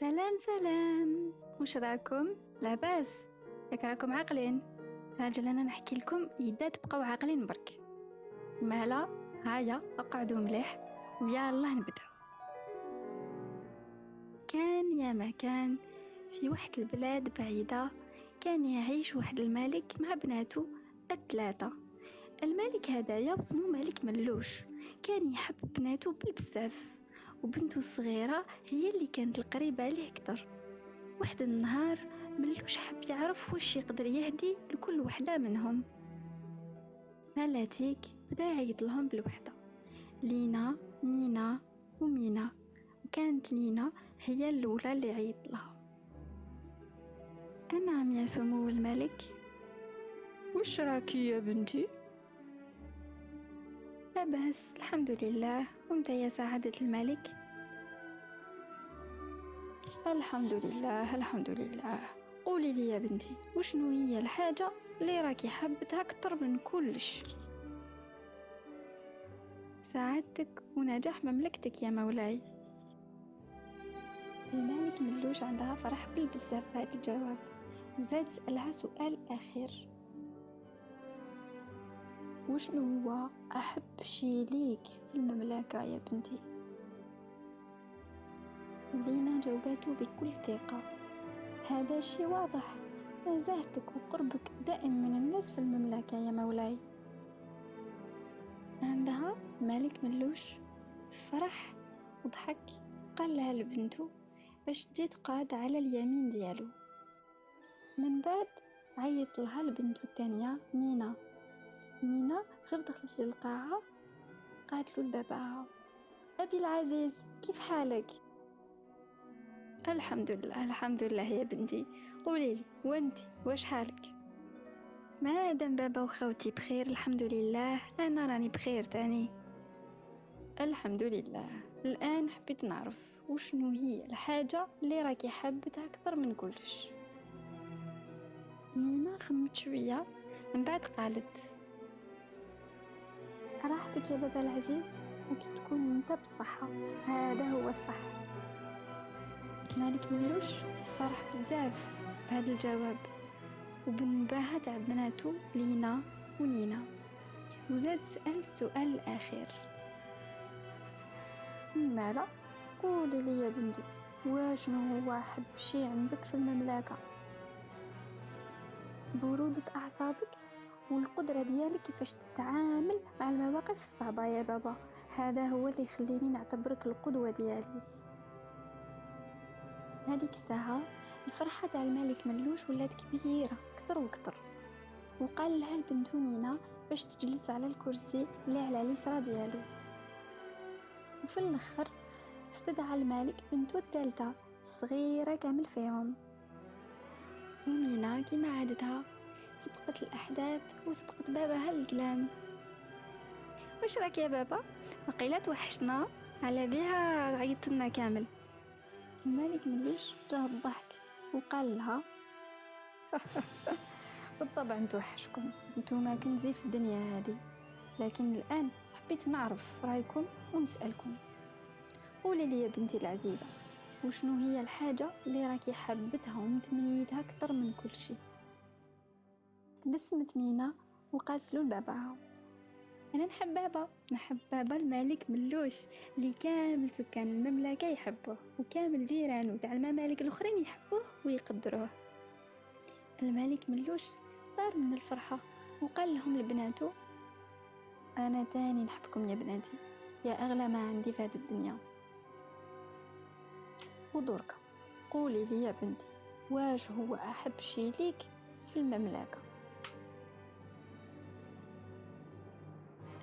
سلام سلام. وش راكم؟ لاباس. ياك راكم عاقلين. راجل أنا نحكي لكم يدا تبقاو عاقلين برك. مالا هيا أقعدوا مليح ويا الله نبداو كان يا ما كان في واحد البلاد بعيدة كان يعيش واحد الملك مع بناته الثلاثة. الملك هدايا اسمه ملك ملوش. كان يحب بناته بالبزاف. وبنته الصغيرة هي اللي كانت القريبة عليه أكتر. واحد النهار ملوش حب يعرف واش يقدر يهدي لكل وحدة منهم. مالاتيك بدأ يعيط لهم بالوحدة. لينا مينا ومينا. وكانت لينا هي الأولى اللي عيط لها. أنعم يا سمو الملك وش راكي يا بنتي؟ لاباس الحمد لله. وانت يا سعادة الملك؟ الحمد لله الحمد لله. قولي لي يا بنتي وشنو هي الحاجة اللي راكي حبتها أكتر من كلش؟ سعادتك ونجاح مملكتك يا مولاي. الملك ملوش عندها فرح بالبزاف بهذا الجواب. وزاد سألها سؤال أخير وشنو هو أحب شي ليك في المملكة يا بنتي؟ لينا جاوبته بكل ثقة. هذا شي واضح. نزاهتك وقربك دائم من الناس في المملكة يا مولاي. عندها ملك ملوش؟ فرح وضحك قال لها لبنته باش تجي تقعد على اليمين ديالو. من بعد عيط لها لبنته الثانية نينا. نينا غير دخلت للقاعة قالت له لباباها أبي العزيز كيف حالك؟ الحمد لله الحمد لله يا بنتي. قولي لي وانتي واش حالك؟ ما دام بابا وخوتي بخير الحمد لله أنا راني بخير تاني. الحمد لله الآن حبيت نعرف وشنو هي الحاجة اللي راكي حابتها أكثر من كلش. نينا خمت شوية من بعد قالت راحتك يا بابا العزيز؟ وكي تكون انت بصحة هذا هو الصح. مالك ملوش فرح بزاف بهذا الجواب. وبنباهة تاع بناتو لينا ونينا وزاد سأل السؤال الأخير مالا؟ قولي لي يا بنتي واشنو هو أحب شي عندك في المملكة؟ برودة أعصابك؟ والقدرة ديالك كيفاش تتعامل مع المواقف الصعبة يا بابا. هذا هو اللي يخليني نعتبرك القدوة ديالي. هذيك الساعة الفرحة تاع الملك ملوش ولات كبيرة كتر وكتر. وقال لها البنت نينا باش تجلس على الكرسي اللي على اليسرى ديالو. وفي الآخر استدعى الملك بنته الثالثة صغيرة كامل فيهم. ونينا كيما عادتها سبقت الأحداث وسبقت بابها الكلام واش راك يا بابا؟ وقيلا توحشنا على بها عيطتنا كامل. الملك ملوش جاه الضحك؟ وقال لها. بالطبع نتوحشكم نتوما كنزي في الدنيا هذه لكن الآن حبيت نعرف رأيكم ونسألكم. قولي لي يا بنتي العزيزة وشنو هي الحاجة اللي راكي حبتها ومتمنيتها أكثر من كل شيء تبسمت مينا وقالت له لباباها أنا نحب بابا نحب بابا الملك ملوش اللي كامل سكان المملكة يحبوه وكامل جيرانه تاع الممالك الأخرين يحبوه ويقدروه. الملك ملوش طار من الفرحة وقال لهم لبناته أنا تاني نحبكم يا بناتي يا أغلى ما عندي في هذه الدنيا. ودورك قولي لي يا بنتي واش هو أحب شي ليك في المملكة؟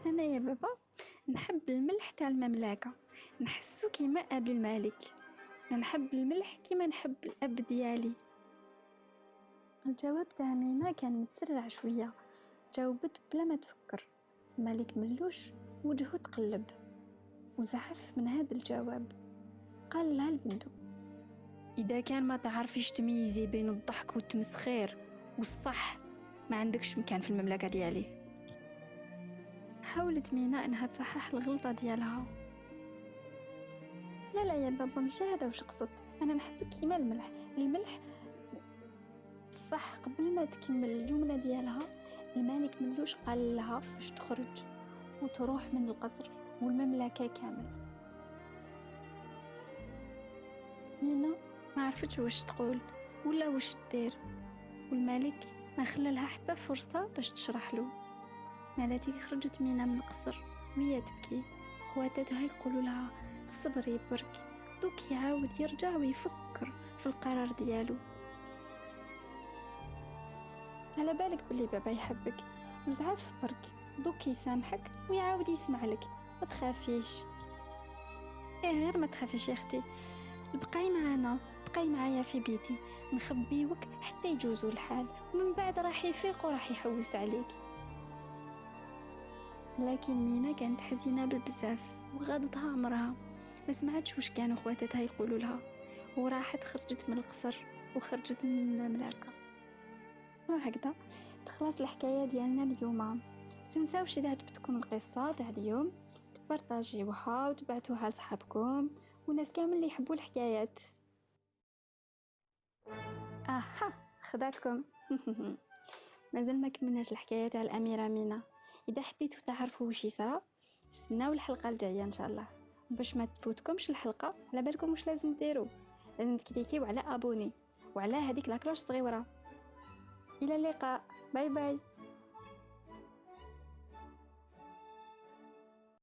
أنا يا بابا نحب الملح تاع المملكة نحسو كيما أبي الملك نحب الملح كيما نحب الأب ديالي. الجواب تاع مينا كان متسرع شوية جاوبت بلا ما تفكر. الملك ملوش وجهه تقلب. وزعف من هذا الجواب. قال لها لبنته إذا كان ما تعرفيش تميزي بين الضحك والتمسخير والصح ما عندكش مكان في المملكة ديالي. حاولت مينا إنها تصحح الغلطة ديالها. لا لا يا بابا مش هذا واش قصدت. أنا نحبك كيما الملح الملح بصح قبل ما تكمل الجملة ديالها الملك ملوش قال لها باش تخرج وتروح من القصر والمملكة كامل. مينا ما عرفتش واش تقول ولا واش دير والملك ما خلالها حتى فرصة باش تشرح له. مالتي خرجت مينا من القصر وهي تبكي. خواتاتها يقولوا لها صبري برك دوك يعاود يرجع ويفكر في القرار ديالو. على بالك بلي بابا يحبك بزاف برك دوك يسامحك ويعاود يسمع لك ما تخافيش. إيه غير ما تخافيش يا أختي بقاي معانا بقاي معايا في بيتي نخبيوك حتى يجوزو الحال ومن بعد راح يفيق وراح يحوز عليك. لكن مينا كانت حزينة بالبزاف وغاضتها عمرها ما سمعتش واش كانوا خواتاتها يقولوا لها. وراحت خرجت من القصر وخرجت من المملكه وهكذا تخلص الحكاية ديالنا اليوم. تنساوش اذا عجبتكم القصة تاع اليوم؟ تبارطاجيوها وتبعتوها لصحابكم والناس كامل اللي يحبوا الحكايات. أها خدعتكم. مازال ما كملناش الحكاية تاع الأميرة مينا. إذا حبيتوا تعرفوا وش يصرى استناو الحلقة الجاية إن شاء الله. باش ما تفوتكمش الحلقة على بالكم واش لازم ديروا لازم تكليكيو على abonner وعلى هذيك la cloche الصغيره إلى اللقاء. bye bye.